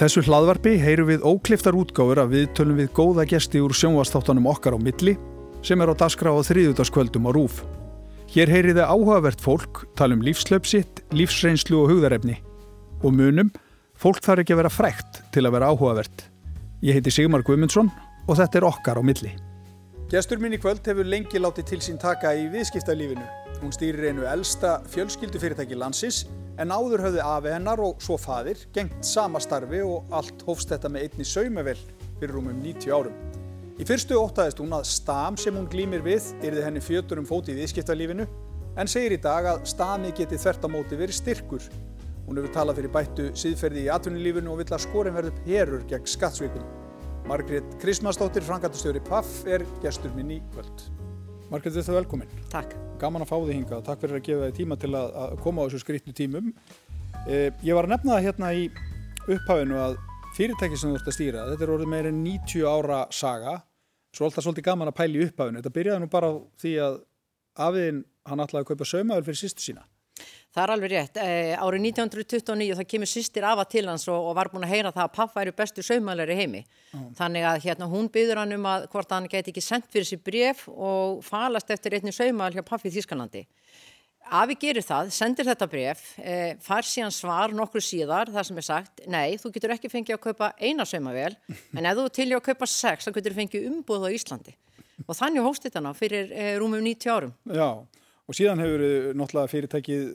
þessu hlaðvarpi heyrum við ókliftar útgáður að við tölum við góða gesti úr sjónvastáttanum okkar á milli sem er á daskra á þriðutaskvöldum á RÚF. Hér heyriði áhugavert fólk, tala um lífslöpsitt, lífsreynslu og hugðarefni. Og munum, fólk þarf ekki að vera frækt til að vera áhugavert. Ég heiti Sigmar Guimundsson og þetta er okkar á milli. Gestur mín í kvöld hefur lengi látið til sín taka í viðskiptalífinu. Hún stýrir einu elsta fjölskyldufyrirtæki landsins en áður höfði afi hennar og svo fadir gengt sama starfi og allt hófst þetta með einni saumavel fyrir rúmum 90 árum. Í fyrstu óttaðist hún að stam sem hún glýmir við yrði henni fjötur um fóti í viðskiptalífinu en segir í dag að stami geti þvert á móti verið styrkur. Hún hefur talað fyrir bættu síðferði í atvinnulífinu og vill að skorin verður perur gegn skattsvíkun. Margrét Krismansdóttir, frangatastjóri PAF, er gestur minn í kvöld. Margrét, þetta er velkomin. Takk. Gaman að fá þig hinga og takk fyrir að gefa þig tíma til að, að koma á þessu skrítnu tímum. Eh, ég var að nefna það hérna í upphafinu að fyrirtæki sem þú ert að stýra, þetta er orðið meirinn 90 ára saga, svo alltaf svolítið gaman að pæla í upphafinu. Þetta byrjaði nú bara á því að afiðin hann ætlaði að kaupa saumaður fyrir sýstu sína. Það er alveg rétt. E, árið 1929 það kemur sýstir afa til hans og, og var búin að heyra það að pappa eru bestu saumalegri heimi. Mm. Þannig að hérna, hún byður hann um að hvort hann geti ekki sendt fyrir sér bref og falast eftir einni saumal hjá pappi í Þískanlandi. Afi gerir það, sendir þetta bref, e, far síðan svar nokkur síðar þar sem er sagt, nei, þú getur ekki fengið að kaupa eina saumavel, en ef þú tilja að kaupa sex, þá getur þú fengið umbúð á Íslandi. Og þannig hóst þetta ná fyrir e, rúmum 90 árum. Já. Og síðan hefur náttúrulega fyrirtækið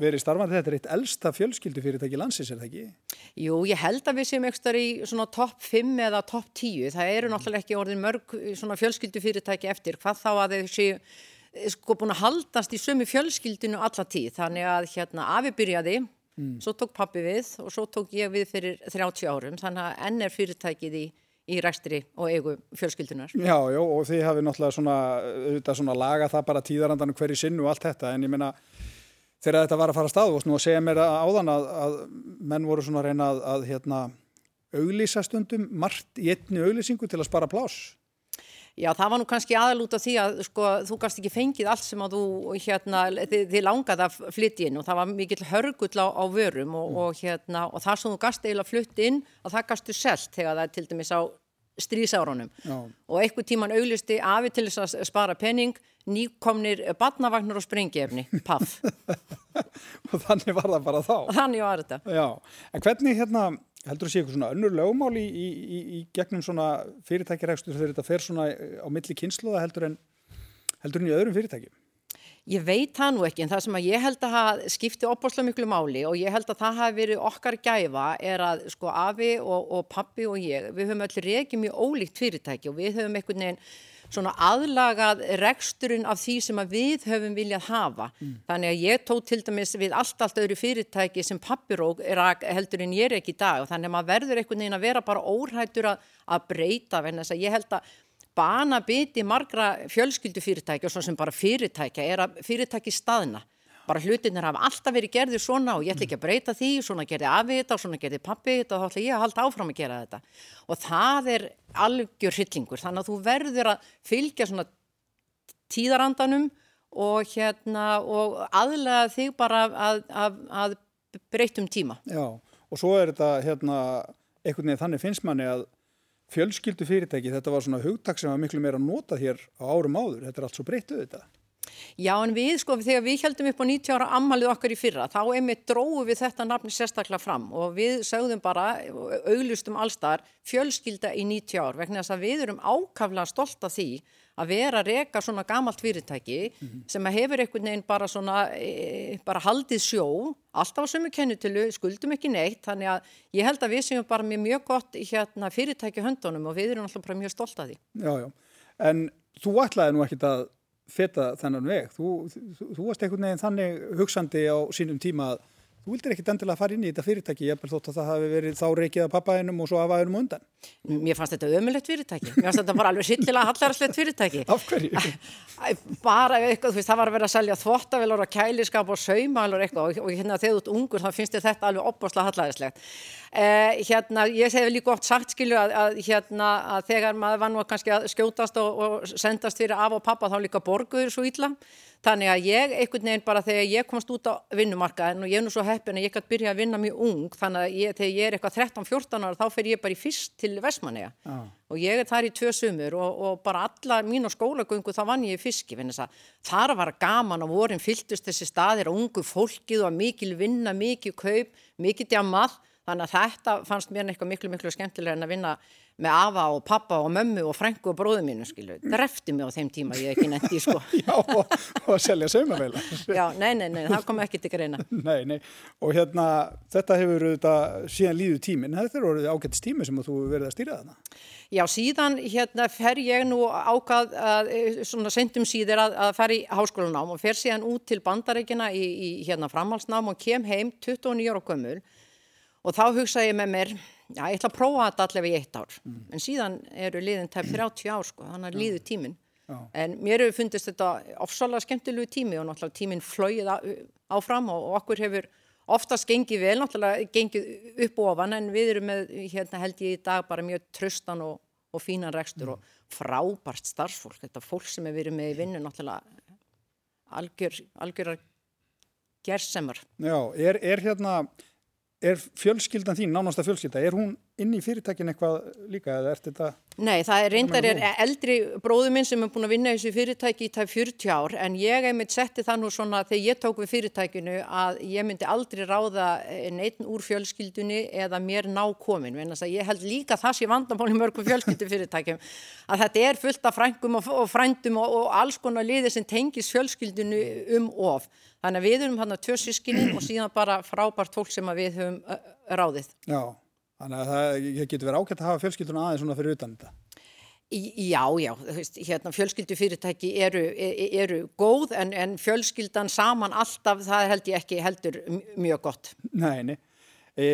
verið starfandi, þetta er eitt elsta fjölskyldu fyrirtæki landsins, er það ekki? Jú, ég held að við séum ekstar í svona topp 5 eða topp 10. Það eru náttúrulega ekki orðin mörg svona fjölskyldu fyrirtæki eftir, hvað þá að þau séu sko búin að haldast í sömu fjölskyldinu alla tíð. Þannig að hérna Afi byrjaði, mm. svo tók pappi við og svo tók ég við fyrir 30 árum, þannig að enn er fyrirtækið í í ræstri og eigu fjölskyldunar. Já, já, og þið hafið náttúrulega svona, svona laga það bara tíðarandanum hverju sinn og allt þetta, en ég meina þegar þetta var að fara að staðu og svona segja mér áðan að, að menn voru svona að reyna að, að hérna, auglýsa stundum margt í einni auglýsingu til að spara plás. Já, það var nú kannski aðalút af því að sko, þú gafst ekki fengið allt sem að þú hérna, þið, þið langaði að flytti inn og það var mikill hörgull á, á vörum og, mm. og, hérna, og það sem þú gafst eiginlega flytti inn að það gafstu selt þegar það er til dæmis á strísárunum og einhver tíman auglisti afi til þess að spara penning nýkomnir badnavagnar og sprengjefni paff og þannig var það bara þá þannig var þetta Já. en hvernig hérna heldur þú að sé eitthvað svona önnur lögmál í, í, í, gegnum svona fyrirtækjarækstur þegar þetta fer svona á milli kynsluða heldur en heldur en í öðrum fyrirtækjum Ég veit það nú ekki en það sem að ég held að skipti opbáslega miklu máli og ég held að það hafi verið okkar gæfa er að sko Afi og, og pappi og ég við höfum öll reykjum í ólíkt fyrirtæki og við höfum einhvern veginn svona aðlagað reksturinn af því sem að við höfum viljað hafa. Mm. Þannig að ég tók til dæmis við allt allt öðru fyrirtæki sem pappirók heldur en ég er ekki í dag og þannig að maður verður einhvern veginn að vera bara órættur að, að breyta venn þess að ég held að bana biti margra fjölskyldufyrirtæki og svo sem bara fyrirtækja er að fyrirtæki staðna bara hlutinir hafa alltaf verið gerðið svona og ég ætla ekki að breyta því, svona gerði afi þetta og svona gerði pappi þetta og þá ætla ég að halda áfram að gera þetta og það er algjör hryllingur, þannig að þú verður að fylgja svona tíðarandanum og hérna og aðlega þig bara að, að, að breytum tíma. Já og svo er þetta hérna einhvern veginn þannig finnst manni að fjölskyldu fyrirtæki, þetta var svona hugtak sem var miklu meira notað hér á árum áður, þetta er allt svo breyttuð þetta. Já en við sko þegar við heldum upp á 90 ára ammalið okkar í fyrra þá einmitt dróðu við þetta nafni sérstaklega fram og við sögðum bara, auglustum allstar fjölskylda í 90 ár vegna þess að við erum ákaflega stolt af því að vera að reka svona gamalt fyrirtæki mm -hmm. sem hefur einhvern veginn bara svona, e, bara haldið sjó, alltaf á sömu kennutilu, skuldum ekki neitt, þannig að ég held að við séum bara mjög gott hérna, fyrirtæki höndunum og við erum alltaf bara mjög stolt af því. Já, já, en þú ætlaði nú ekkit að feta þennan veg. Þú, þú, þú varst einhvern veginn þannig hugsandi á sínum tíma að þú vildir ekkit endilega fara inn í þetta fyrirtæki, ég vel þótt að það hafi verið þá reikið að pappaðinum og svo afaðinum undan. Mér fannst þetta ömulegt fyrirtæki, mér fannst þetta bara alveg sillilega hallarslegt fyrirtæki. Af hverju? Bara eitthvað, þú veist, það var að vera að selja þvottavelur og kæliskap og saumalur eitthvað og, og hérna þegar þú ert ungur þá finnst þetta alveg opbáslega hallarslegt. Eh, hérna, ég hef líka oft sagt skilju að, að, hérna, að þegar maður var nú kannski að skjótast og, og sendast fyrir af og pappa þá líka borguður svo ítla. Þannig að ég, einhvern veginn bara þegar ég komst út á vinnumarkaðin og ég er nú svo heppin að ég gæti byrja að vinna mjög ung, þannig að ég, þegar ég er eitthvað 13-14 ára þá fer ég bara í fyrst til Vestmanneja ah. og ég er þar í tvö sumur og, og bara alla mín og skólagöngu þá vann ég í fiski, þar var gaman og vorin fylltust þessi staðir og ungu fólkið og mikil vinna, mikil kaup, mikil djamað, þannig að þetta fannst mér eitthvað miklu miklu skemmtilega en að vinna með afa og pappa og mömmu og frængu og bróðu mínu skilu, drefti mig á þeim tíma ég ekki netti sko. Já, og, og selja saumaveila Já, nei, nei, nei, það kom ekki til greina. Nei, nei, og hérna þetta hefur þetta síðan líðu tímin þetta eru orðið ágættist tími sem þú verið að stýra þarna. Já, síðan hérna fer ég nú ákað að, svona sendum síðir að, að fer í háskólanám og fer síðan út til bandaríkina í, í hérna framhalsnám og kem heim 29 ára gömul og þá hugsa ég með mér já, ég ætla að prófa þetta allavega í eitt ár mm. en síðan eru liðin tæp 30 ár sko, þannig að líðu tímin já. en mér hefur fundist þetta ofsalega skemmtilegu tími og náttúrulega tímin flóið áfram og, og okkur hefur oftast gengið vel, náttúrulega gengið upp og ofan en við erum með, hérna held ég í dag bara mjög tröstan og, og fínan rekstur mm. og frábært starfsfólk, þetta fólk sem er verið með í vinnu náttúrulega algjör, algjör gerðsemar. Já, er, er hérna er fjölskyldan þín, nánasta fjölskylda, er hún inn í fyrirtækin eitthvað líka eða ert þetta? Nei, það er reyndar er eldri bróðu minn sem er búin að vinna þessu fyrirtæki í tæf 40 ár en ég hef mitt setti það nú svona þegar ég tók við fyrirtækinu að ég myndi aldrei ráða neitt úr fjölskyldunni eða mér ná komin en ég held líka það sé vandamáli mörgum fjölskyldu fyrirtækjum að þetta er fullt af frængum og, frændum og, og alls konar liðir sem tengis fjölskyldunu um of þannig að við erum hann að tvö sískinni og síðan bara frábært fólk sem við höfum ráðið. Já. Þannig að það getur verið ágætt að hafa fjölskylduna aðeins svona fyrir utan þetta. Já, já, hérna, fjölskyldufyrirtæki eru, e, e, eru góð en, en fjölskyldan saman alltaf, það held ég ekki heldur mjög gott. Nei, nei. E,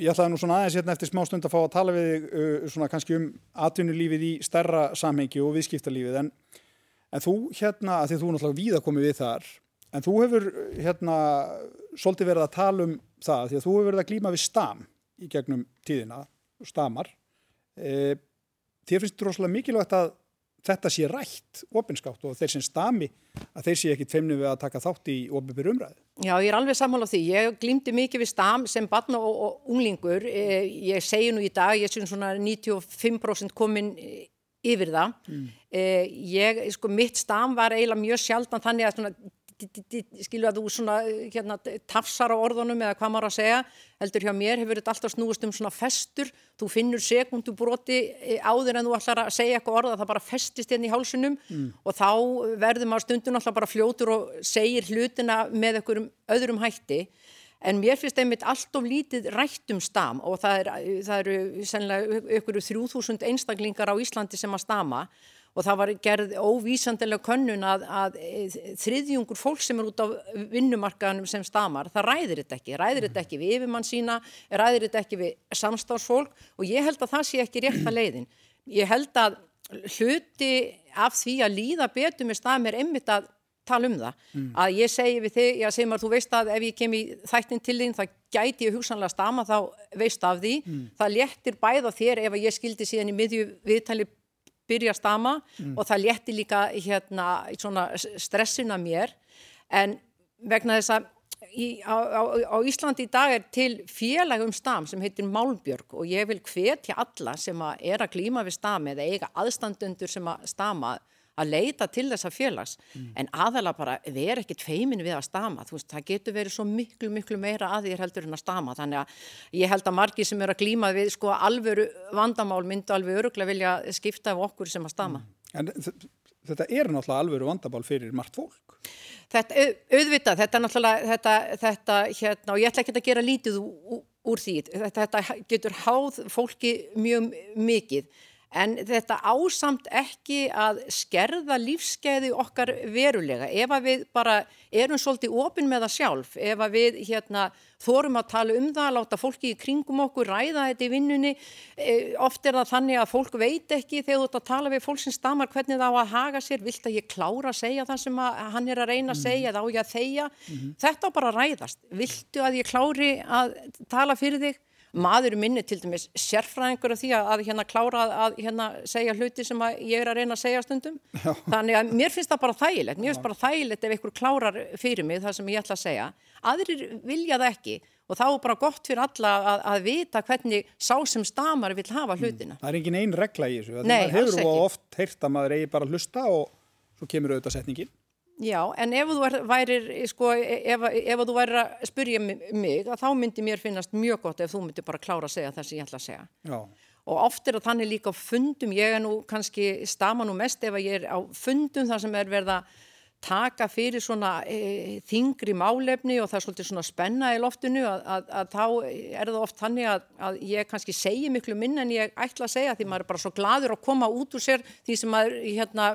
ég ætlaði nú svona aðeins hérna eftir smá stund að fá að tala við svona kannski um atvinnulífið í stærra samhengi og viðskiptalífið en, en þú hérna, að því þú náttúrulega víða komið við þar, en þú hefur hérna svolítið verið að tala um það, því að þú hefur verið að glýma við stam í gegnum tíðina, stamar e, þér finnst þetta rosalega mikilvægt að þetta sé rætt ofinskátt og þeir sem stami að þeir sé ekki tveimni við að taka þátt í ofinbyrju umræðu. Já, ég er alveg sammála því. Ég glýmdi mikið við stam sem barna og, og unglingur. E, ég segi nú í dag, ég sé svona 95% komin yfir það. Mm. E, ég, sko, mitt stam var eiginlega mjög sjaldan þannig að svona skilu að þú svona hérna, tafsar á orðunum eða hvað maður að segja heldur hjá mér hefur þetta alltaf snúist um svona festur, þú finnur sekundu broti e, áður en þú ætlar að segja eitthvað orða það bara festist hérna í hálsunum mm. og þá verður maður stundun alltaf bara fljótur og segir hlutina með einhverjum öðrum hætti. En mér finnst einmitt allt of lítið rættum stam og það, er, það eru sennilega ykkur 3000 einstaklingar á Íslandi sem að stama. og það var gerð óvísandilega könnun að, að þriðjungur fólk sem er út á vinnumarkaðanum sem stamar, það ræðir þetta ekki, ræðir þetta ekki við yfirmann sína, ræðir þetta ekki við samstáðsfólk og ég held að það sé ekki rétt að leiðin. Ég held að hluti af því að líða betur með stafum er einmitt að tala um það, mm. að ég segi við þig, já segir maður, þú veist að ef ég kem í þættin til þín, það gæti ég hugsanlega stama, þá veist af því, mm. það léttir bæða þér ef ég skildi síðan í miðju viðtali byrja að stama mm. og það létti líka hérna, stressina mér en vegna þess að í, á, á, á Íslandi í dag er til félagum stam sem heitir Málbjörg og ég vil hvetja alla sem að er að klíma við stami eða eiga aðstandundur sem að stama að leita til þessa félags. Mm. en aðalega bara við erum ekkert feimin við að stama. Þú veist, það getur verið svo miklu, miklu meira að þér heldur en að stama, þannig að ég held að margi sem eru að glíma við sko alvöru vandamál myndu alveg öruglega vilja skipta af okkur sem að stama. Mm. En þetta er náttúrulega alvöru vandamál fyrir margt fólk. Þetta, auðvitað, þetta er náttúrulega þetta, þetta hérna, og ég ætla ekki að gera lítið úr því, þetta, þetta getur háð fólki mjög mikið En þetta ásamt ekki að skerða lífskeiði okkar verulega. Ef að við bara erum svolítið ofin með það sjálf, ef að við hérna, þórum að tala um það, láta fólki í kringum okkur ræða þetta í vinnunni, e, oft er það þannig að fólk veit ekki þegar þú ert að tala við fólk sem stamar hvernig það á að haga sér, vilt að ég klára að segja það sem hann er að reyna að segja, þá ég að þeia. Mm -hmm. Þetta bara ræðast. Viltu að ég klári að tala fyrir þig? Maður minni til dæmis sérfræðingur af því að, að hérna klára að hérna segja hluti sem ég er að reyna að segja stundum. Já. þannig að mér finnst það bara þægilegt. Mér finnst bara þægilegt ef einhver klárar fyrir mig það sem ég ætla að segja. Aðrir vilja það ekki og þá er bara gott fyrir alla að, að vita hvernig sá sem stamar vil hafa mm. hlutina. Mm. Það er engin einn regla í þessu. Nei, það hefur oft heyrt að maður eigi bara að hlusta og svo kemur auðvitað setningin Já, en ef þú værir, sko, ef, ef þú værir að spurja mig, þá myndi mér finnast mjög gott ef þú myndi bara klára að segja það sem ég ætla að segja. Já. Og oft er það þannig líka á fundum, ég er nú kannski stama nú mest ef ég er á fundum þar sem er verða taka fyrir svona e, þingri málefni og það er svolítið svona spenna í loftinu að, að, að þá er það oft þannig að, að ég kannski segi miklu minn en ég ætla að segja því maður er bara svo gladur að koma út úr sér því sem maður hérna,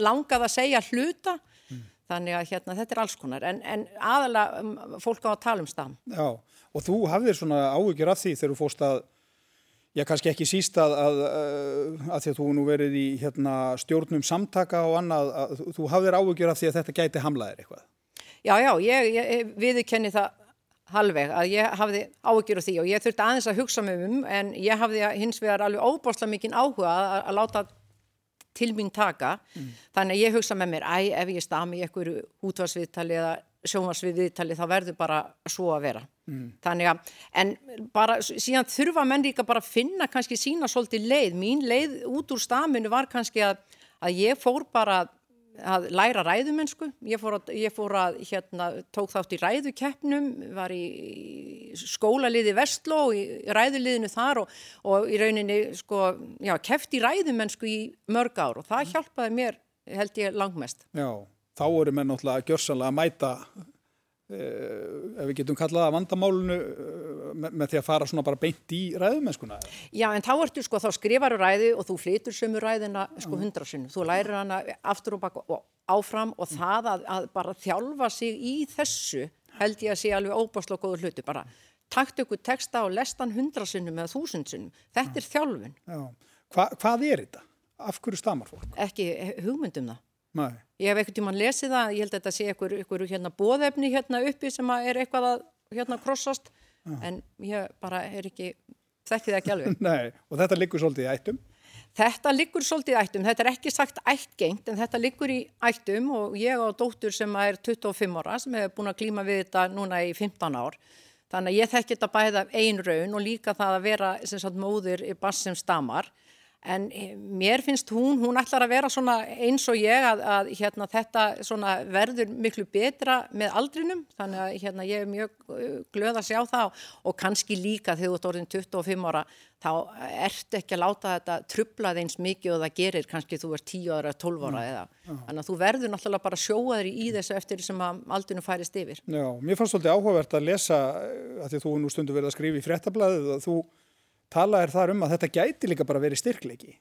langað að segja hluta Þannig að hérna, þetta er alls konar, en, en aðalega um, fólk á að tala um stafn. Já, og þú hafðir svona áhugir af því þegar þú fóst að, já kannski ekki síst að, að, að því að þú nú verið í hérna, stjórnum samtaka og annað, þú hafðir áhugir af því að þetta gæti hamlaðir eitthvað. Já, já, ég, ég viðkenni það halveg að ég hafði áhugir af því og ég þurfti aðeins að hugsa mig um, en ég hafði hins vegar alveg óbásla mikinn áhuga að láta til mín taka mm. þannig að ég hugsa með mér, æ, ef ég stami í einhverju útvarsviðtali eða sjónvarsviðtali þá verður bara svo að vera mm. þannig að, en bara síðan þurfa menn líka bara að finna kannski sína svolítið leið, mín leið út úr staminu var kannski að, að ég fór bara að læra ræðumennsku. Ég fór að, ég fór að hérna, tók þátt í ræðukeppnum, var í skólaliði Vestló, í ræðuliðinu þar og, og í rauninni sko, já, kefti ræðumennsku í mörg ár og það hjálpaði mér, held ég, langmest. Já, þá eru menn náttúrulega gjörsanlega að mæta ef við getum kallaða vandamálunu eh, með, með því að fara svona bara beint í ræðumennskuna Já en þá ertu sko þá skrifar ræði og þú flytur sömu ræðina sko hundra sinnum, þú lærir hana aftur og baka og áfram og mm. það að, að bara þjálfa sig í þessu held ég að sé alveg óbáslega góður hluti bara takt ykkur texta og lestan hundra sinnum eða þúsund sinnum, þetta er þjálfun. Hva, Hvað er þetta? Af hverju stamar fólk? Ekki hugmyndum það Nei. Ég hef eitthvað tíman lesið það, ég held að þetta sé eitthvað, eitthvað hérna bóðefni hérna uppi sem er eitthvað að hérna krossast Já. en ég bara er ekki, þekkið ekki alveg. Nei, og þetta liggur svolítið í ættum? Þetta liggur svolítið í ættum, þetta er ekki sagt ættgengt en þetta liggur í ættum og ég á dóttur sem er 25 ára sem hefur búin að klíma við þetta núna í 15 ár. Þannig að ég þekki þetta bæða ein raun og líka það að vera sagt, móðir í bass sem stamar. En eh, mér finnst hún, hún ætlar að vera svona eins og ég að, að hérna, þetta verður miklu betra með aldrinum. Þannig að hérna, ég er mjög uh, glöð að sjá það. Og kannski líka þegar þú ert orðin 25 ára þá ert ekki að láta þetta trublað eins mikið og það gerir kannski þú ert 10 ára, 12 ára eða. þannig að þú verður náttúrulega bara sjóaður í þessu eftir sem að aldrinu færist yfir. Já, mér fannst svolítið áhugavert að lesa eh, að því þú nú stundu verið að skrifa í fréttablaðið og þú tala er þar um að þetta gæti líka bara verið styrkleiki.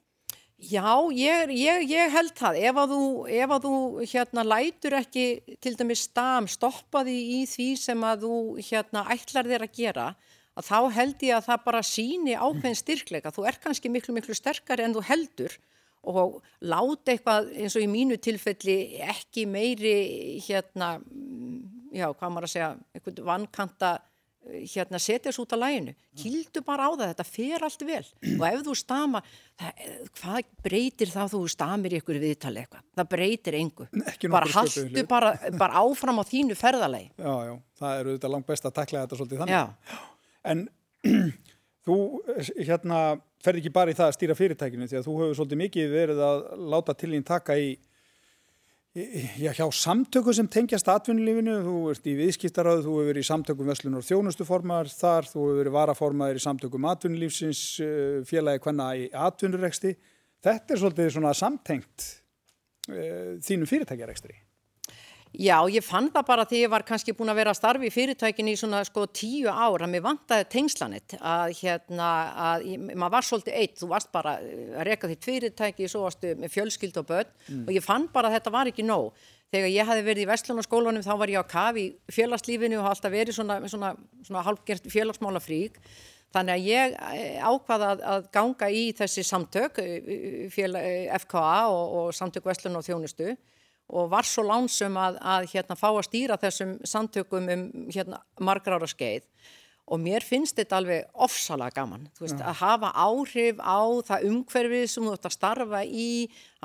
Já, ég, ég, ég held það. Ef að þú, ef að þú hérna, lætur ekki til dæmis stam stoppaði í því sem að þú hérna, ætlar þér að gera, að þá held ég að það bara síni ákveðin styrkleika. Þú er kannski miklu, miklu sterkari en þú heldur og láta eitthvað eins og í mínu tilfelli ekki meiri, hérna, já, hvað maður að segja, eitthvað vankanta hérna setjast út af læginu kildu bara á það, þetta fer allt vel. Og ef þú stama það, hvað breytir þá þú stamir ykkur viðtali eitthvað, það breytir engu. Bara haldu bara, bara áfram á þínu ferðalagi. Já, já, það eru þetta langt best að takla þetta svolítið þannig. Já. en þú hérna ferð ekki bara í það að stýra fyrirtækinu því að þú hefur svolítið mikið verið að láta til ín taka í Já, hjá samtöku sem tengjast atvinnulífinu, þú ert í viðskiptaráðu, þú hefur verið í samtökum Veslunar þjónustuformar þar, þú hefur verið varaformaður í samtökum atvinnulífsins, eh, félagi hvenna í atvinnureksti. Þetta er svolítið svona samtengt e, þínu fyrirtækjarekstri. Já, ég fann það bara því ég var kannski búin að vera að starfi í fyrirtækinu í svona sko tíu ár að mér vantaði tengslanett að hérna að maður var svolítið eitt, þú varst bara að reyka þitt fyrirtæki, svo varstu með fjölskyld og börn mm. og ég fann bara að þetta var ekki nóg. Þegar ég hafi verið í Vestlunarskólanum þá var ég á kafi í félagslífinu og alltaf verið svona, svona, svona hálfgert félagsmála frík. Þannig að ég eh, ákvaða að, að ganga í þessi samtök, eh, FKA og, og samtök Vestlun og þjónustu og var svo lánsum að, að hérna, fá að stýra þessum samtökum um hérna, margar ára skeið. Og mér finnst þetta alveg ofsalega gaman veist, ja. að hafa áhrif á það umhverfið sem þú ætti að starfa í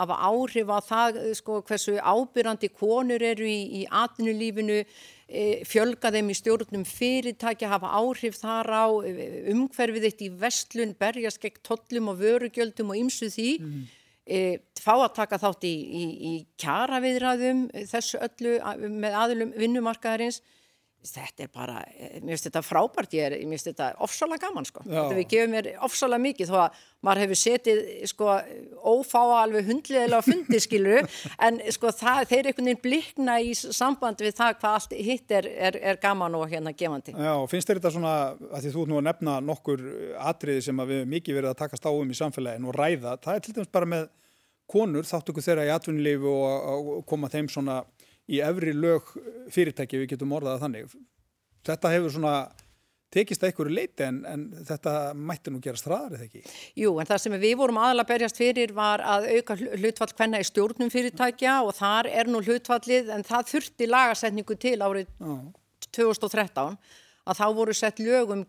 hafa áhrif á það sko, hversu ábyrrandi konur eru í, í atvinnulífinu e, fjölga þeim í stjórnum fyrirtæki hafa áhrif þar á e, umhverfið eitt í vestlun berjast gegn tollum og vörugjöldum og ymsu því. Mm fá að taka þátt í, í, í kjara viðræðum þessu öllu með aðlum vinnumarkaðarins þetta er bara, e, mér finnst þetta frábært ég er, mér finnst þetta ofsalega gaman sko Já. þetta við gefum mér ofsalega mikið þó að maður hefur setið sko ófáa alveg hundliðilega fundi skiluru en sko það, þeir er einhvern veginn blikna í samband við það hvað allt hitt er, er, er gaman og hérna gefandi. Já, finnst þetta svona að því þú ert nú að nefna nokkur atriði sem við mikið verið að takast á um í samfélagin og ræða, það er til dæmis bara með konur þáttu ykkur þeirra í atvinnuleifu og, og koma þeim svona í efri lög fyrirtæki við getum orðað þannig. Þetta hefur svona tekist að ykkur leiti en, en þetta mætti nú gerast hraðar eða ekki? Jú, en það sem við vorum aðalega berjast fyrir var að auka hlutfall hvenna í stjórnum fyrirtækja og þar er nú hlutfallið en það þurfti lagasetningu til árið Já. 2013 að þá voru sett lögum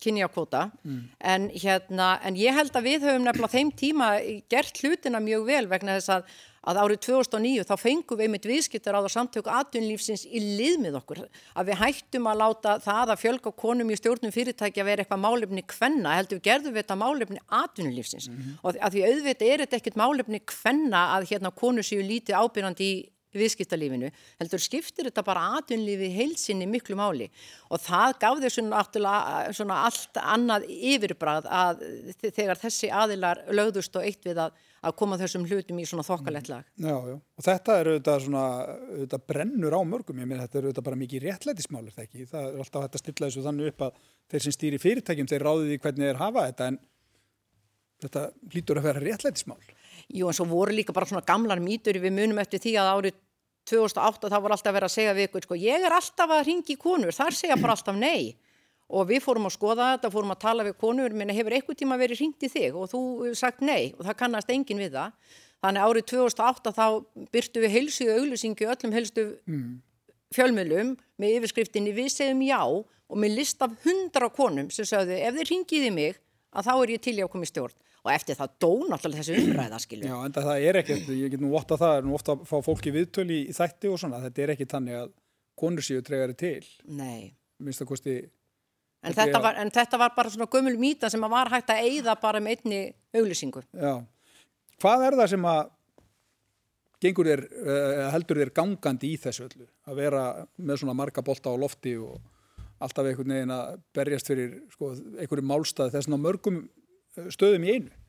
kynjakvota mm. en, hérna, en ég held að við höfum nefnilega þeim tíma gert hlutina mjög vel vegna þess að, að árið 2009 þá fengum við einmitt viðskiptar á það samtöku atvinnlífsins í lið með okkur að við hættum að láta það að fjölga konum í stjórnum fyrirtæki að vera eitthvað málefni kvenna heldur við gerðum við þetta málefni atvinnlífsins mm -hmm. og að því auðvitað er þetta ekkert málefni kvenna að hérna konur séu lítið ábyrjandi í viðskiptalífinu, heldur skiptir þetta bara atvinnlífi heilsinni miklu máli og það gaf þessu náttúrulega svona allt annað yfirbræð að þegar þessi aðilar lögðust og eitt við að, að koma þessum hlutum í svona þokkalett lag. Já, já, og þetta er auðvitað svona, auðvitað brennur á mörgum, ég meina þetta er auðvitað bara mikið réttlætismál, er það ekki? Það er alltaf hægt að stilla þessu þannig upp að þeir sem stýri fyrirtækjum, þeir ráði því hvernig þeir hafa þetta en þetta lítur að vera réttlætismál. Jú en svo voru líka bara svona gamlar mýtur við munum eftir því að árið 2008 þá voru alltaf verið að segja við ykkur sko, ég er alltaf að ringi konur, þar segja bara alltaf nei og við fórum að skoða þetta, fórum að tala við konur, menn hefur eitthvað tíma verið ringt í þig og þú sagt nei og það kannast engin við það. Þannig árið 2008 þá byrtu við heilsu og auglýsingu öllum heilstu mm. fjölmjölum með yfirskriftinni við segjum já og með list af hundra konum sem sagðu ef þið ringiði mig að þá er ég til ég að koma í stjórn og eftir það dó náttúrulega þessu umræða skilju. Já, en það er ekkert, ég get nú votta það, er nú ofta að fá fólki viðtöli í þætti og svona, þetta er ekki tannig að konur séu tregari til. Nei. Minnst að kosti... En þetta, var, en þetta var bara svona gömul mýta sem að var hægt að eigða bara með einni auglýsingu. Já. Hvað er það sem að gengur þér, uh, heldur þér gangandi í þessu öllu? Að vera með svona marga bolta á lofti og alltaf einhvern veginn að berjast fyrir sko, einhverju málstað þess að mörgum stöðum í einu?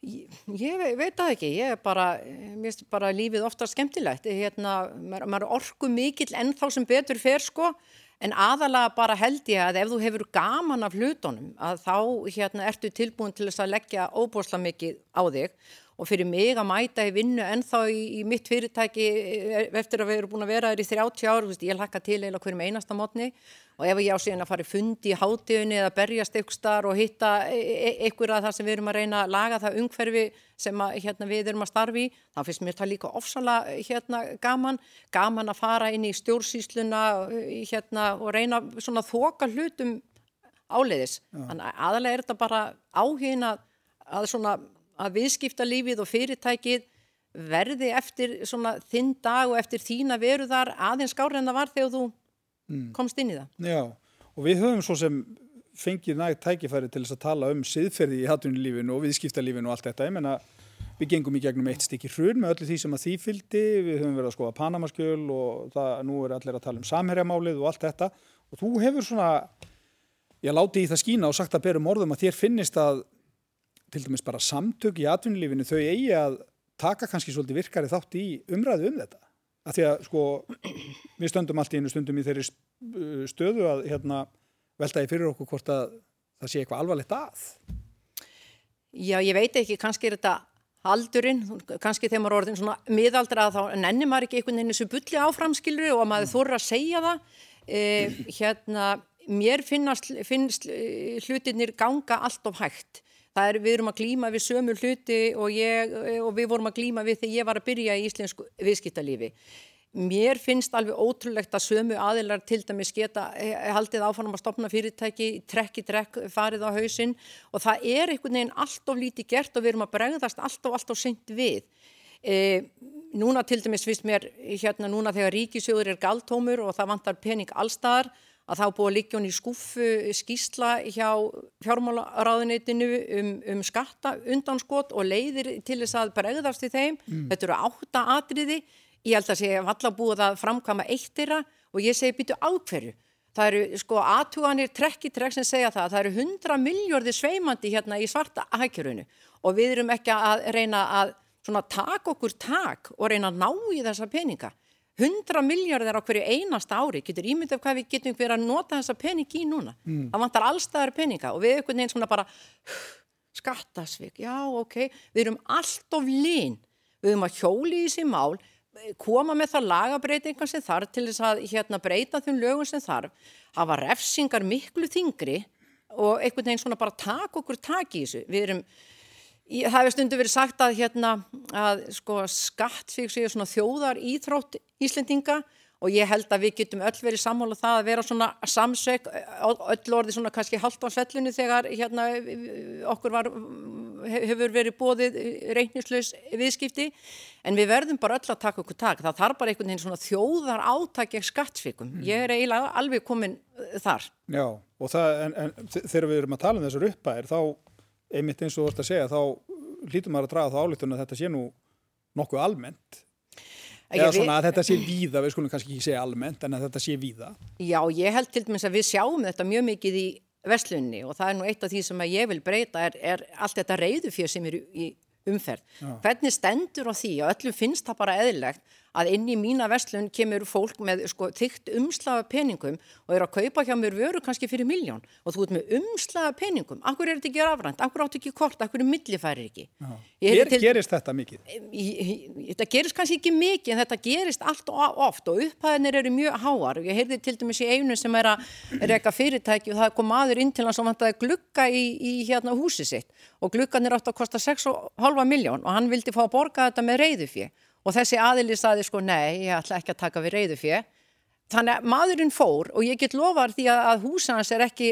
Ég, ég veit það ekki, ég er bara, mér finnst bara lífið ofta skemmtilegt, hérna, maður, orku mikill ennþá sem betur fer sko, en aðalega bara held ég að ef þú hefur gaman af hlutunum að þá hérna ertu tilbúin til þess að leggja óbúsla mikið á þig og fyrir mig að mæta í vinnu ennþá í, í mitt fyrirtæki eh, eftir að við erum búin að vera þér í 30 ár, ég lakka til eða hverjum einasta mótni og ef ég á síðan að fara í fundi í hátíðunni eða berjast ykkur starf og hitta ykkur e, e, að það sem við erum að reyna að laga það umhverfi sem að, hérna, við erum að starfi þá finnst mér það líka ofsalega hérna, gaman, gaman að fara inn í stjórnsýsluna hérna, og reyna svona þoka hlutum áleiðis. Þannig aðalega er þetta bara áhugin að svona að viðskipta lífið og fyrirtækið verði eftir svona þinn dag og eftir þína veruðar aðeins skári en það var þegar þú mm. komst inn í það. Já, og við höfum svo sem fengið nægt tækifæri til þess að tala um siðferði í hattunilífinu og viðskiptalífinu og allt þetta. Ég menna, við gengum í gegnum eitt stykki hrun með öllu því sem að því fyldi, við höfum verið að skoða Panamaskjöl og það, nú er allir að tala um samherjamálið og allt þetta og þú hefur svona, ég láti í það skína og sagt að berum orðum að þér finnist að til dæmis bara samtök í atvinnulífinu þau eigi að taka kannski svolítið virkari þátt í umræðu um þetta að því að sko við stöndum allt í einu stundum í þeirri stöðu að hérna veltaði fyrir okkur hvort að það sé eitthvað alvarlegt að. Já, ég veit ekki, kannski er þetta aldurinn, kannski þegar maður orðin svona miðaldra þá nennir maður ekki einhvern veginn þessu bulli áframskilri og maður þurra að segja það. Eh, hérna, mér finnast, finnst eh, hlutinir ganga allt of hægt. Það er, við erum að glýma við sömu hluti og, ég, og við vorum að glýma við þegar ég var að byrja í íslensku viðskiptalífi. Mér finnst alveg ótrúlegt að sömu aðilar til dæmis geta eh, haldið áfannum að stopna fyrirtæki, trekk í trekk, farið á hausinn og það er einhvern veginn allt of lítið gert og við erum að bregðast allt of, allt of seint við. E, núna til dæmis finnst mér hérna núna þegar ríkisjóður er galtómur og það vantar pening allstaðar að þá búið að liggja hún í skuffu skísla hjá fjármálaráðunitinu um, um skatta undanskot og leiðir til þess að bregðast í þeim. Mm. Þetta eru átta atriði. Ég held að sé að valla búið að framkama eittirra og ég segi býtu ákverju. Það eru sko aðtúanir trekki trekk sem segja það að það eru hundra miljörði sveimandi hérna í svarta hækjurunu og við erum ekki að reyna að taka okkur tak og reyna að ná í þessa peninga. 100 miljardar á hverju einasta ári getur ímyndið af hvað við getum verið að nota þessa pening í núna. Mm. Það vantar allstaðar peninga og við einhvern veginn svona bara skattasvik, já ok, við erum allt of lín, við erum að hjóli í þessi mál, koma með það lagabreitingar sem þarf til þess að hérna, breyta þeim lögum sem þarf, hafa refsingar miklu þingri og einhvern veginn svona bara taka okkur tak í þessu. Við erum Það hefur stundu verið sagt að, hérna, að sko, skatt séu svona þjóðar íþrótt Íslendinga og ég held að við getum öll verið sammála það að vera svona samsök, öll orði svona kannski haldt á svellinu þegar hérna, okkur var, hefur verið bóðið reiknislaus viðskipti en við verðum bara öll að taka okkur tak. Það þarf bara einhvern veginn svona þjóðar átækja skattsvikum. Mm. Ég er eiginlega alveg komin þar. Já og það, en, en þegar við erum að tala um þessar uppæðir þá einmitt eins og þú ert að segja þá hlýtum maður að draga þá álítun að þetta sé nú nokkuð almennt eða svona að þetta sé víða við skulum kannski ekki segja almennt en að þetta sé víða Já, ég held til dæmis að við sjáum þetta mjög mikið í vestlunni og það er nú eitt af því sem ég vil breyta er, er allt þetta reyðufjör sem er í umferð. Já. Hvernig stendur á því og öllum finnst það bara eðlilegt að inn í mína vestlun kemur fólk með sko, þygt umslaga peningum og er að kaupa hjá mér vöru kannski fyrir miljón og þú ert með umslaga peningum. Akkur er þetta ekki afrænt, akkur áttu ekki kort? Akkur er millifæri ekki? Ger, til, Gerist þetta mikið? Þetta gerist kannski ekki mikið en þetta gerist allt og oft og upphæðinir eru mjög háar. Og ég heyrði til dæmis í einu sem er að reyka fyrirtæki og það kom aður inn til hans og vantaði glukka í, í hérna húsi sitt. Og glukkan er átt að kosta 6,5 miljón og hann vildi fá að borga þetta með reyðufið og þessi aðili saði sko nei, ég ætla ekki að taka við reyðu fjö þannig að maðurinn fór og ég get lofar því að húsa hans er ekki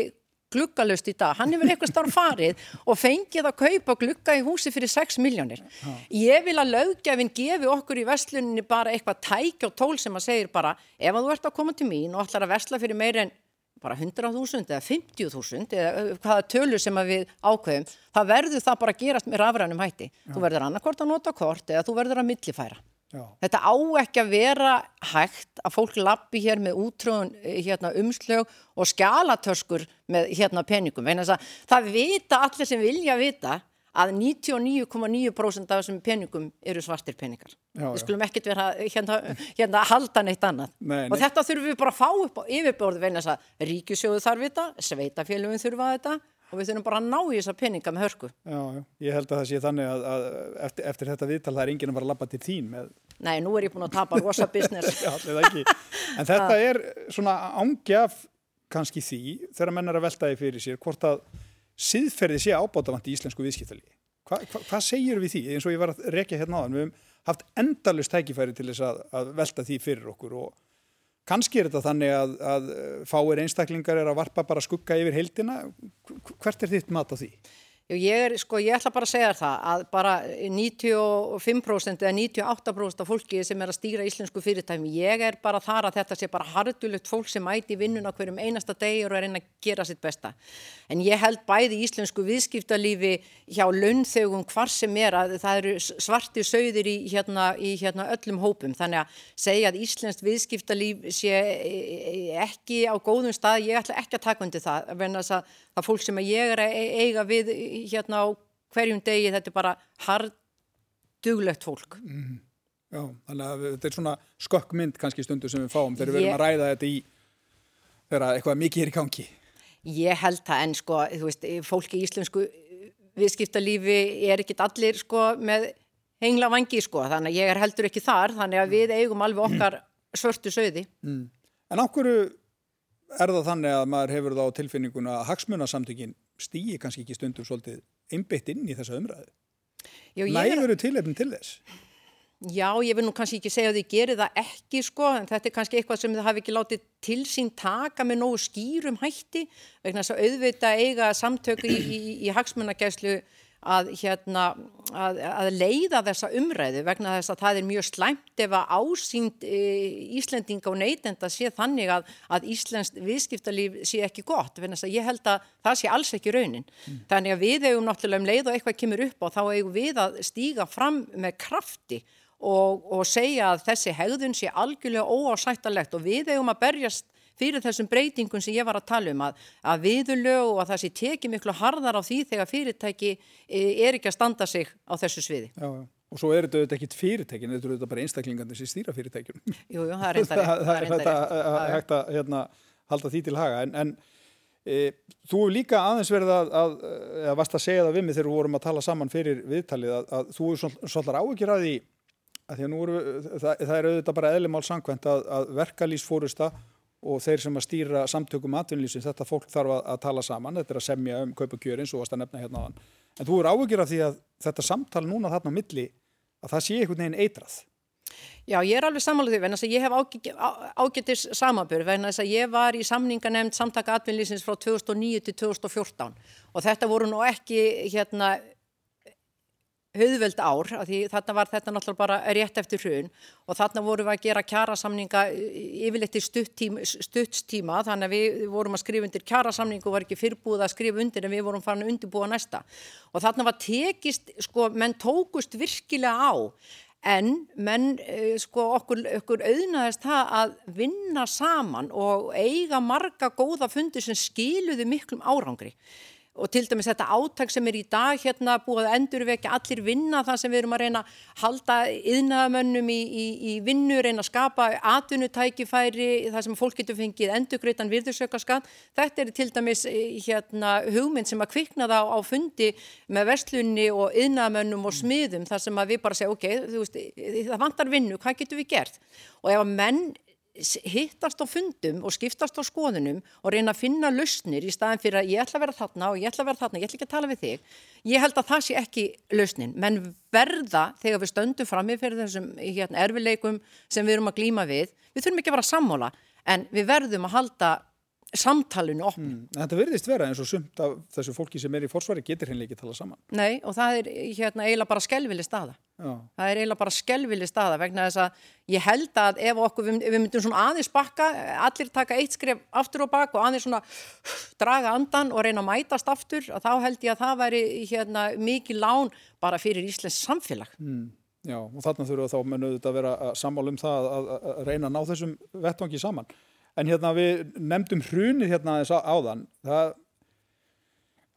gluggalust í dag, hann hefur eitthvað starf farið og fengið að kaupa glugga í húsi fyrir 6 miljónir. Ég vil að löggefinn gefi okkur í vestlunni bara eitthvað tæk og tól sem að segir bara ef að þú ert að koma til mín og ætlar að vestla fyrir meir en bara 100.000 eða 50.000 eða hvaða tölur sem við ákveðum, það verður það bara að gerast með rafrænum hætti. Já. Þú verður annarkort að nota kort eða þú verður að millifæra. Já. Þetta á ekki að vera hægt að fólk lappi hér með útrúin eh, hérna, umslög og skjálatöskur með hérna, peningum. Það vita allir sem vilja vita að 99,9% af þessum peningum eru svartir peningar. Já, við skulum ekkert vera hérna, hérna að halda neitt annað. Nei, nei. Og þetta þurfum við bara að fá upp á yfirborðu vegna þess að ríkjusjóðu þarf þetta, sveitafélugin þurfa þetta og við þurfum bara að ná í þessa peninga með hörku. Já, já, ég held að það sé þannig að, að eftir, eftir þetta viðtal það er enginn að fara að lappa til þín með... Nei, nú er ég búin að tapa rosa business. já, en þetta er svona ángjaf kannski því þegar menn er að velta því fyrir sér hvort að siðferði sé ábátavant í íslensku viðskiptalígi. Hva, hva, hvað segir við því? Eins og ég var að rekja hérna á þann, við hefum haft endalust tækifæri til þess að, að velta því fyrir okkur og kannski er þetta þannig að, að fáir einstaklingar er að varpa bara skugga yfir heildina. Hvert er þitt mat á því? Ég, er, sko, ég ætla bara að segja það að bara 95% eða 98% af fólki sem er að stýra íslensku fyrirtæmi, ég er bara þar að þetta sé bara hardulegt fólk sem mæti vinnuna hverjum einasta degur og er einn að gera sitt besta. En ég held bæði íslensku viðskiptalífi hjá launþögum hvar sem er að það eru svarti sögðir í, hérna, í hérna, öllum hópum. Þannig að segja að íslenskt viðskiptalíf sé e, e, ekki á góðum stað, ég ætla ekki að taka undir það, þess að það fólk sem ég er að e, eiga við hérna á hverjum degi þetta er bara hard duglegt fólk mm. Já, þannig að þetta er svona skökkmynd kannski stundu sem við fáum þegar við Ég- verðum að ræða þetta í þegar eitthvað mikið er í gangi. Ég held það en sko, þú veist, fólki í íslensku viðskiptalífi er ekkit allir sko með hengla vangi sko, þannig að ég er heldur ekki þar, þannig að við eigum alveg okkar svörtu söði. En á hverju er það þannig að maður hefur þá tilfinninguna að hagsmunasamtökin stýi kannski ekki stundum svolítið einbeitt inn í þessa umræðu? Ég er- Nægur tilefnin til þess? Já, ég vil nú kannski ekki segja að þið gerir það ekki sko, en þetta er kannski eitthvað sem þið hafi ekki látið til sín taka með nógu skýrum hætti, vegna þess að auðvita eiga samtöku í, í, í hagsmunagæslu að, hérna, að, að leiða þessa umræðu vegna þess að það er mjög slæmt ef að ásýnd e, Íslendinga og neytenda sé þannig að, að Íslensk viðskiptalíf sé ekki gott, ég held að það sé alls ekki raunin. Þannig að við eigum náttúrulega um leið og eitthvað kemur upp á þá eigum við að stíga fram með krafti og, og segja að þessi hegðun sé algjörlega óásættalegt og við eigum að berjast fyrir þessum breytingum sem ég var að tala um að, að viðurlög og að það sé tekið miklu harðar á því þegar fyrirtæki e, er ekki að standa sig á þessu sviði. Já, já. Og svo er þetta ekkit fyrirtækin, þetta eru auðvitað bara einstaklingarnir sem stýra fyrirtækjum. Jú, jú, það er reyndar rétt. það er reyndar þetta rétt. að- Já, já. hægt að hérna, halda því til haga. En, en e, þú hefur líka aðeins verið að, að, að varst að segja það við mig þegar við vorum að tala saman fyrir viðtalið að, að þú er svolítið áhyggjur að því að því að nú eru, það, það er auðvitað bara eðlimál sangkvæmt að, að verkalýsfórusta og þeir sem að stýra samtökum atvinnlýsins, þetta fólk þarf að, að tala saman, þetta er að semja um kaupa kjörin svo varst að nefna hérna á hann. En þú er áhyggjur af því að þetta samtal núna þarna á milli að það sé einhvern veginn eitrað. Já, ég er alveg samanlega því, vegna þess að ég hef ágæ- á- ágætis samanbjörn, vegna þess að ég var í samninganemnd samtaka atvinnlýsins frá 2009 til 2014 og þetta voru nú ekki hérna höfðveld ár, þarna var þetta náttúrulega bara rétt eftir hrun og þarna vorum við að gera kjarasamninga yfirleitt í stuttstíma þannig að við vorum að skrifa undir kjarasamningu og var ekki fyrrbúið að skrifa undir en við vorum farin að undirbúa næsta. Og þarna var tekist, sko, menn tókust virkilega á en menn, eh, sko, okkur, okkur auðnaðist það að vinna saman og eiga marga góða fundi sem skiluðu miklum árangri og til dæmis þetta átak sem er í dag hérna búið að endurvekja allir vinna það sem við erum að reyna að halda yðnaðamönnum í, í, í vinnu, reyna að skapa atvinnutækifæri, það sem fólk getur fengið endurgreitan virðursökaskan. Þetta er til dæmis eh, hérna hugmynd sem að kviknaða á, á fundi með verslunni og yðnaðamönnum og smiðum þar sem að við bara segja, ok, veist, það vantar vinnu, hvað getur við gert? Og ef að menn hittast á fundum og skiptast á skoðunum og reyna að finna lausnir í staðin fyrir að ég ætla að vera þarna og ég ætla að vera þarna, ég ætla ekki að tala við þig. Ég held að það sé ekki lausnin, menn verða þegar við stöndum frammi fyrir þessum hérna, erfileikum sem við erum að glýma við, við þurfum ekki að vera sammála en við verðum að halda samtalinu opn. Mm. Þetta verðist vera eins og sumt af þessu fólki sem er í forsvari getur henni ekki tala saman. Nei og það er hérna eiginlega bara skelvili staða. Já. Það er eiginlega bara skelvili staða vegna þess að ég held að ef okkur, við, við myndum svona aðeins bakka, allir taka eitt skref aftur og bak og aðeins svona draga andan og reyna að mætast aftur og þá held ég að það væri hérna mikið lán bara fyrir Íslands samfélag. Mm. Já, og þarna þurfa þá menn auðvitað að vera að sammála um það að, að, að reyna að ná þessum vettvangi saman. En hérna við nefndum hrunið hérna þess áðan, það,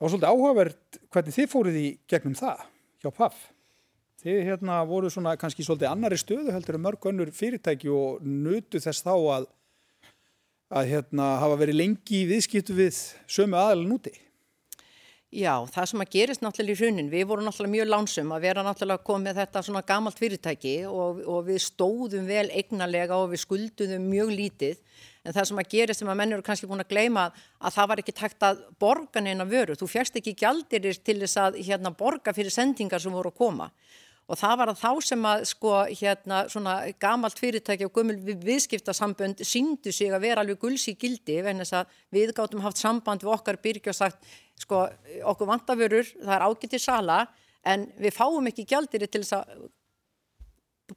var svolítið áhugavert hvernig þið fóruð í gegnum það hjá PAF. Þið hérna voru svona kannski svolítið annari stöðu heldur en mörg önnur fyrirtæki og nutu þess þá að, að hérna hafa verið lengi í viðskiptu við sömu aðalinn úti. Já, það sem að gerist náttúrulega í hrunin, við vorum náttúrulega mjög lánsum að vera náttúrulega komið þetta svona gamalt fyrirtæki og, og við stóðum vel eignalega og við skulduðum mjög lítið en það sem að gerist sem að menn eru kannski búin að gleyma að það var ekki takt að borga neina vöru, þú fjast ekki gjaldirir til þess að hérna, borga fyrir sendingar sem voru að koma. Og það var að þá sem að sko hérna svona gamalt fyrirtæki og gömul viðskiptasambönd síndu sig að vera alveg gulls í gildi vegna þess að við gáttum haft samband við okkar byrgi og sagt sko okkur vantavörur, það er ágætið sala en við fáum ekki gjaldir til þess að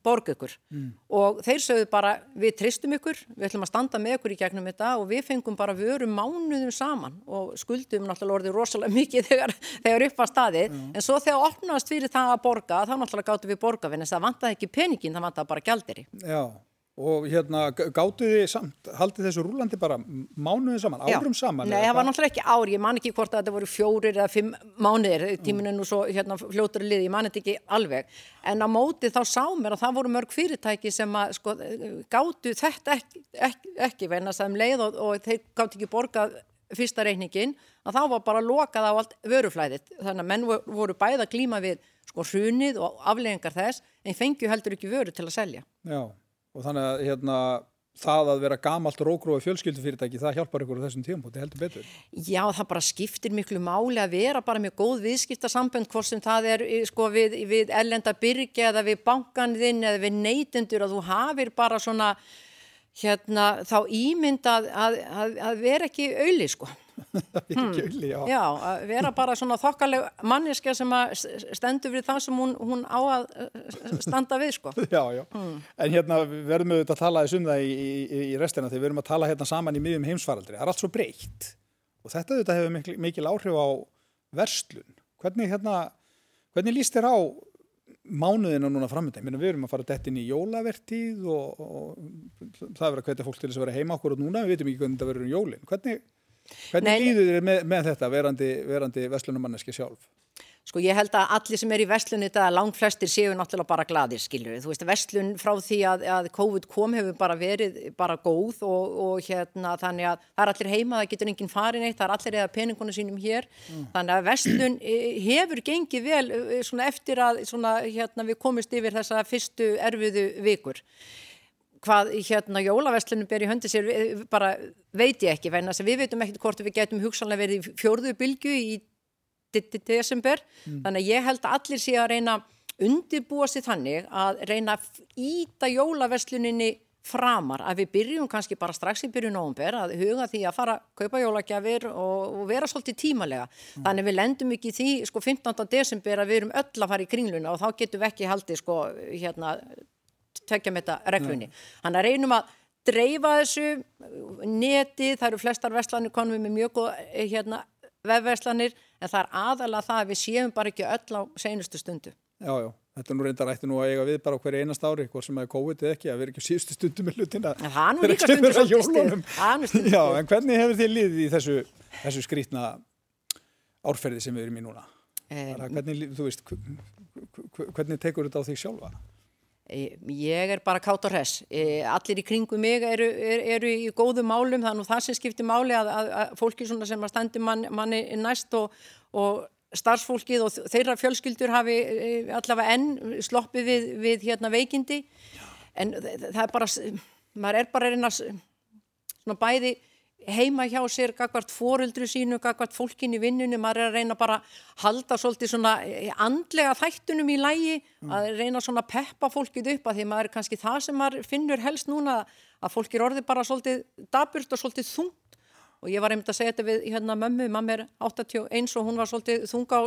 borga ykkur mm. og þeir sögðu bara við tristum ykkur, við ætlum að standa með ykkur í gegnum þetta og við fengum bara vöru mánuðum saman og skuldum náttúrulega orðið rosalega mikið þegar, þegar upp á staðið mm. en svo þegar opnast fyrir það að borga þá náttúrulega gáttum við borga en þess að vantaði ekki peningin, það vantaði bara gjaldiri Já, Og hérna, gáttu þið samt, haldið þessu rúlandi bara mánuðið saman, árum Já. saman? Nei, það var náttúrulega ekki ár, ég man ekki hvort að þetta voru fjórir eða fimm mánuðir, tíminn er nú svo hérna, fljótur liði, ég man þetta ekki alveg. En á móti þá sá mér að það voru mörg fyrirtæki sem að sko, gátu þetta ekki, ekki, ekki vegna að um leið og, og þeir gátu ekki borgað fyrsta reikningin, að þá var bara lokað á allt vöruflæðið. Þannig að menn voru- bæða glíma við sko hrunið og afleggingar þess, en fengju heldur ekki vöru til að selja. Já, og þannig að hérna, það að vera gamalt rógrói fjölskyldufyrirtæki, það hjálpar ykkur á þessum tíum, þetta heldur betur. Já, það bara skiptir miklu máli að vera bara með góð viðskiptasambönd hvort sem það er sko, við, við ellenda byrgi eða við bankan þinn eða við neytendur að þú hafir bara svona hérna, þá ímynd að, að, að, að vera ekki auðli sko. Hmm. Kjöli, já. Já, að vera bara svona þokkaleg manneska sem að stendur við það sem hún, hún á að eh, standa við sko. Já, já. Hmm. En hérna verðum við að tala þess um það í, í, í restina þegar við erum að tala hérna saman í miðjum heimsfaraldri. Það er allt svo breytt og þetta auðvitað hefur mikil, mikil áhrif á verslun. Hvernig, hérna, hvernig líst þér á mánuðina núna framönda? Við erum að fara dett inn í jólavertíð og, og það er að hvetja fólk til þess að vera heima okkur og núna, við veitum ekki hvernig þetta verður um jólin. Hvernig, hvernig líður þér með, með þetta verandi, verandi verslunumanneski sjálf? Sko ég held að allir sem er í vestlunni þetta langt flestir séu náttúrulega bara gladir skilur. Þú veist, vestlun frá því að, að COVID kom hefur bara verið bara góð og, og hérna þannig að það er allir heima, það getur enginn farin eitt, það er allir eða peningunum sínum hér. Þannig að vestlun eh, hefur gengið vel eh, svona eftir að svona, hérna, við komist yfir þessa fyrstu erfiðu vikur hvað hérna jólaverslunum ber í höndi sér bara veit ég ekki við veitum ekkert hvort við getum hugsanlega verið í fjórðu bylgu í de- de- desember. Þannig að ég held að allir sé að reyna undirbúa sig þannig að reyna að íta jólaversluninni framar að við byrjum kannski bara strax í byrjun nóvumber að huga því að fara að kaupa jólagjafir og, og vera svolítið tímalega. Þannig að við lendum ekki því sko 15. desember að við erum öll að fara í kringluna og þá getum við ekki haldið sko hérna tvekja með þetta reglunni. Þannig að reynum að dreifa þessu neti, það eru flestar verslanir konum við með mjög góð eh, hérna, vefverslanir en það er aðalega það að við séum bara ekki öll á seinustu stundu. Já, já, þetta er nú reyndar ætti nú að eiga við bara á hverju einast ári, hvort sem er COVID eða ekki, að vera ekki á síðustu stundu með hlutina. En það er nú líka stundur svolítið stuð. Það er nú stundur Já, en hvernig hefur þið liðið í þessu, þessu skrítna árferði sem við erum í núna? Bara Hvernig, þú veist, hv- hv- hvernig tekur þetta á því sjálfa? Ég er bara kátt og hress. Allir í kringum mig eru, eru, eru í góðum málum, er nú það sem skiptir máli að, að, að fólki sem að standi mann, manni næst og, og starfsfólkið og þeirra fjölskyldur hafi eh, allavega enn sloppið við, við hérna veikindi. En það er bara, maður er bara að reyna að s- svona bæði heima hjá sér, gagvart fóreldru sínu, gagvart fólkin í vinnunum, maður er að reyna bara að halda svolítið svona eh, andlega þættunum í lægi, að reyna svona að peppa fólkið upp að því maður er kannski það sem maður finnur helst núna að fólk er orðið bara svolítið daburt og svolítið þungt. Og ég var einmitt að segja þetta við hérna mömmu, mamma er 81 og hún var svolítið þung á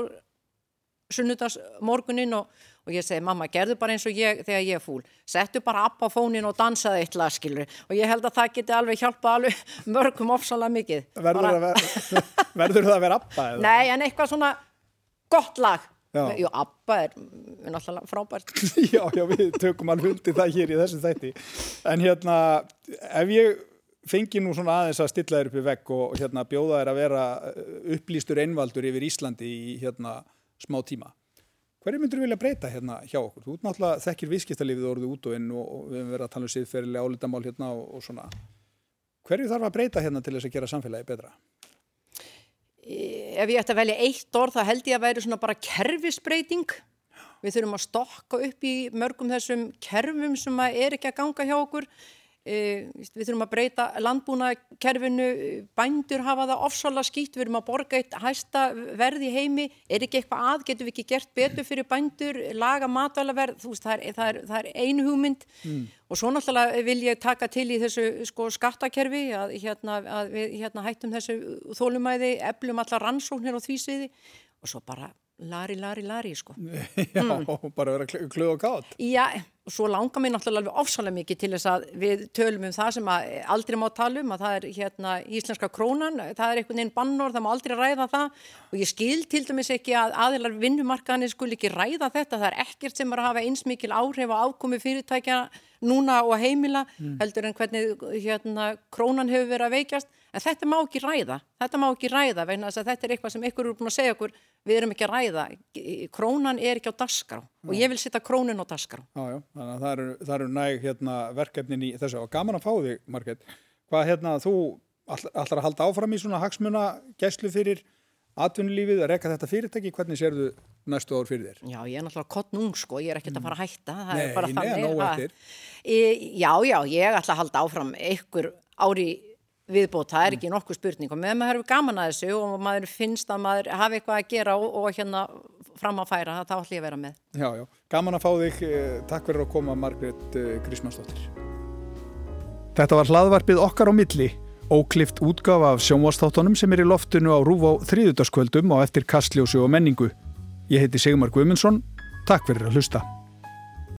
sunnudags morgunin og, og ég segi mamma gerðu bara eins og ég þegar ég er fúl settu bara app á fónin og dansaði eitt lag skilur og ég held að það geti alveg hjálpað alveg mörgum ofsalega mikið Verður, Bara- að vera, verður það að vera abba eða? Nei, en eitthvað svona gott lag Já. Jú, Abba er náttúrulega frábært já, já, við tökum alveg undir það hér í þessu þætti. En hérna, ef ég fengi nú svona aðeins að stilla þér upp í vegg og hérna bjóða þér að vera eh, upplýstur einvaldur yfir Íslandi í hérna smá tíma. Hverju myndur vilja breyta hérna hjá okkur? Þú náttúrulega þekkir viðskiptalífið orðið út og inn og, og við höfum verið að tala um siðferðilega álitamál hérna og, og svona. Hverju þarf að breyta hérna til þess að gera samfélagi betra? ef ég ætti að velja eitt orð þá held ég að væri svona bara kerfisbreyting við þurfum að stokka upp í mörgum þessum kerfum sem er ekki að ganga hjá okkur við þurfum að breyta landbúna kerfinu, bændur hafa það ofsalega skýtt, við erum að borga eitt hæsta verð í heimi, er ekki eitthvað að, getum við ekki gert betur fyrir bændur, laga matvælaverð, þú veist, það er, það er, það er ein hugmynd. Og svo náttúrulega vil ég taka til í þessu sko skattakerfi að, hérna, að við hérna, hættum þessu þólumæði, eflum allar rannsóknir á því sviði. Og svo bara lari, lari, lari, sko. já, bara vera kl- klöð og gátt. Já, svo langar mér náttúrulega alveg ofsalega mikið til þess að við tölum um það sem aldrei má tala um, að það er hérna íslenska krónan, það er einhvern veginn bannor, það má aldrei ræða það og ég skil til dæmis ekki að aðilar vinnumarkaðinni skul ekki ræða þetta, það er ekkert sem er að hafa eins mikil áhrif á ákomi fyrirtækja núna og heimila mm. heldur en hvernig hérna krónan hefur verið að veikjast. En þetta má ekki ræða, þetta má ekki ræða vegna þess að þetta er eitthvað sem ykkur eru búin að segja okkur við erum ekki að ræða, krónan er ekki á dasgrá og ég vil setja krónun á dasgrá. Þannig að það eru, það eru næg hérna, verkefnin í þessu. Og gaman að fá þig, Marget, hvað hérna þú allar að halda áfram í svona hagsmuna gæslu fyrir atvinnulífið að reyka þetta fyrirtæki, hvernig sér þú næstu ár fyrir þér? Já, ég er náttúrulega kottnung sko, ég er ekkert að fara að hætta það Nei, er bara neða, nóg þannig eftir. að Já, já, ég ætla að halda áfram einhver ári viðbót, það er ekki nokkuð spurning. Og með maður hefur gaman að þessu og maður finnst að maður hafi eitthvað að gera og, og hérna fram að færa, það þá ætlum ég að vera með. Já, já, gaman að fá þig, eh, takk fyrir að koma Margret Grísmannsdóttir Þetta var hlaðvarpið okkar á milli óklift útgafa af sjónvastáttunum sem er í loftinu á rúf á þriðutaskvöldum og eftir kastljósu og menningu. Ég heiti Sigmar Guimundsson, takk fyrir að hlusta.